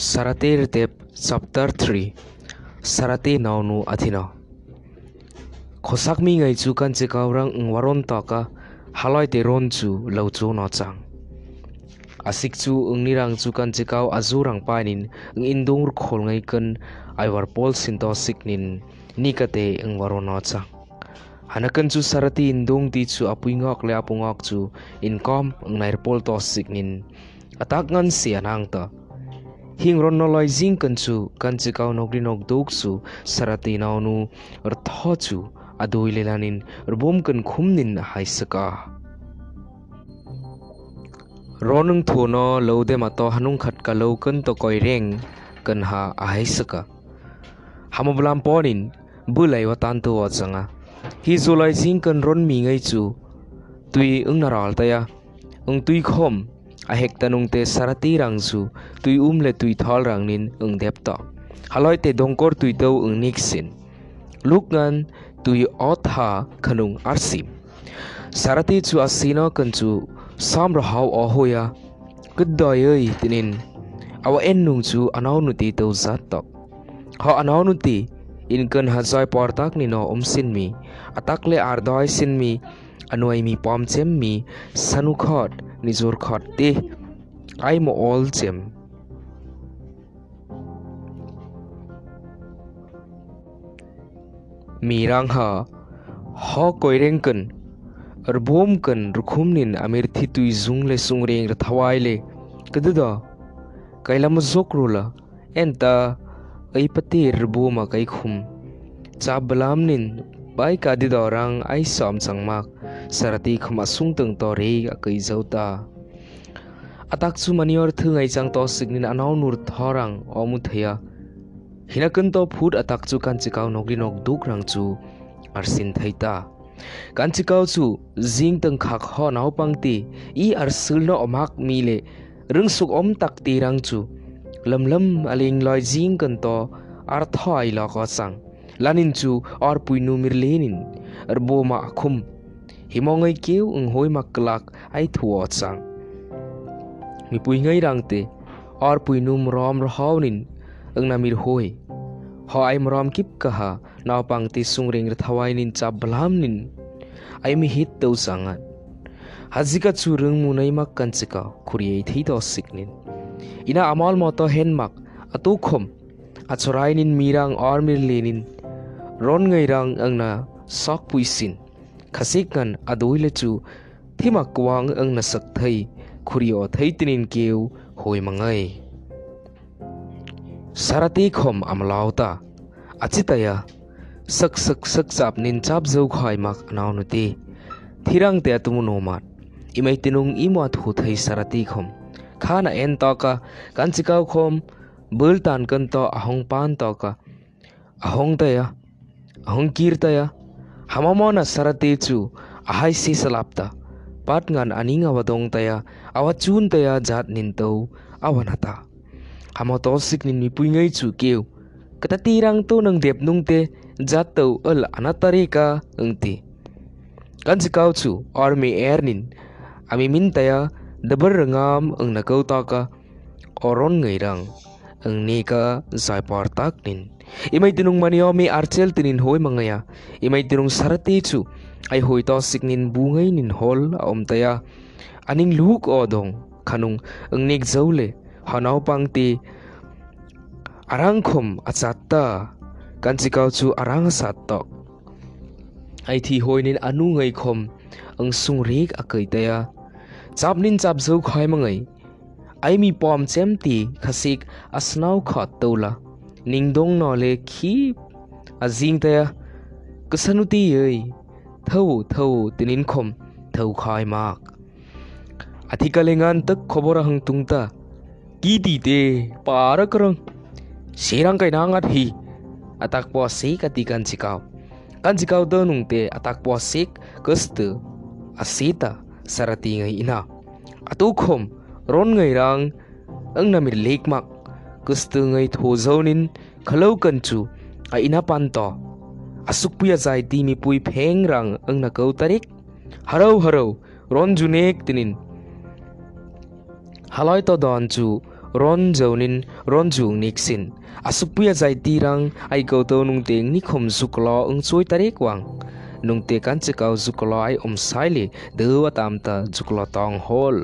Saratir Tep Chapter 3 Sarati Naunu Athina Khosak mi ngai chu kan che kaurang ng waron ta ka haloi te ron chu lo chu no chang. Asik chu ung nirang chu kan che kau azurang panin ng indung khol ngai kan aiwar pol sin to siknin nikate ng waron no chang. Hanakan chu sarati indung ti chu apui ngok le apungok chu inkom ng nair pol to siknin. Atak ngan sianang ta hing ron no loi jing kan chu kan chi kau nok ri nok dok chu sarati naw nu ar tho chu adoi le lanin ar bom kan khum nin hai saka ronung thu no lo de ma to hanung khat ka lo kan to koi reng kan ha a hai saka hamablam ponin bulai wa tan tu wa changa hi zulai jing kan ron mi ngai chu tui ung naral ta ya ung tui khom ahek tanung te sarati rangsu tui um le tui thol rang nin ung dep to haloi te dongkor tui to ung niksin luk ngan tui ot ha khanung arsim sarati chu asino kan chu sam ro hau o hoya kudoi ơi tinin awa en nung chu anau nu ti to zat to ho anau nu ti in kan ha zoi portak ni no um sin mi atak le ardoi sin mi anuai mi pom chem mi sanu নিজৰ ঘৰ দেহ আই ম অল জেম mirangha ho koirengkan arbom kan rukhumnin amir thitui jungle sungreng ra thawaile keduda kailam jokrula enta ai pati rboma kai khum cha balamnin nin bai ka di do rang ai som changmak sarati khama sung tung to re a kai zauta atak chu manior thu ngai chang to signin anau nur thorang omu theya hina kan to phut atak chu kan chikau nokli nok duk rang chu arsin thaita kan chikau chu jing tang khak ho nau pangti i arsul no omak mi le rung suk om tak ti rang chu. Lam lam aling loi jing kan to, ar thoi lo ko sang laninchu or puinu mirlenin arbo er ma khum himongai keu unghoi ma klak ai thuo chang mi puingai rangte arpuinum puinum rom rhawnin ang namir hoi. Ho ai mrom kip kaha naw pangti sungring rthawainin cha blamnin ai mi hit tau sangat hajika churung munai mak kanchika khuriei thi do siknin ina amal moto hen mak atukhom achorainin mirang armir lenin ron ngai rang na sok puisin khasik kan adoi à le chu thima kwang ang na sak thai khurio thai tinin keu hoi mangai sarati khom amlauta achitaya à à, sak sak sak chap nin chap zau khai mak anaw nu ti thirang te atumu nomat imai tinung imwa thu thai sarati khom. Khana en to ka kanchikau khom bul tan kan to ahong pan to ka. Ahong ta ya Ahong kirtaya, hamamona saratechu, ahai sisalapta, patngan aninga wadong taya, awa chun taya jat nintau, awanata. nata. Hamo tosik nini mipui ngai chu kata tirang to nang dep nung te, jat tau al anatarika ka ngti. Kan army air nint, ami min taya, dabar rangam ang nakau taka, oron ngai rang, ang neka zaipar nint. Imay tinung maniomi archel tinin hoy mangaya imay tinung sarati chu ay hoy to signin bungay nin hol om taya aning luhuk odong kanung ang nig zawle hanaw pang ti arangkhom achatta kan chikaw chu arang sattok ai thi hoy nin anu ngai khom ang sungrik akai taya chap nin chap zo khoi mangai ai mi pom chem ti khasik asnau khat tola ningdong no le khi azing à ta kasanuti ei thâu thâu tinin khom thâu khai mak athikalengan à tak khobora hang tungta ki ti te para karang serang kai nangat hi atak à po se katikan sikau kan sikau to nung te atak po sik kustu asita sarati ngai ina atu khom ron ngai rang ang namir lekmak kustu ngai tho zonin khalo kan chu a ina pan to asuk puya zai ti mi pui pheng rang ang na kau tarik harau harau ron junek tinin haloi to don chu ron jaunin ron jung niksin asupia zai tirang ai ko to nung teng ni khom zuklo ung choi tarek wang nung te kan che kau zuklo ai om saile de wa tam ta zuklo tong hol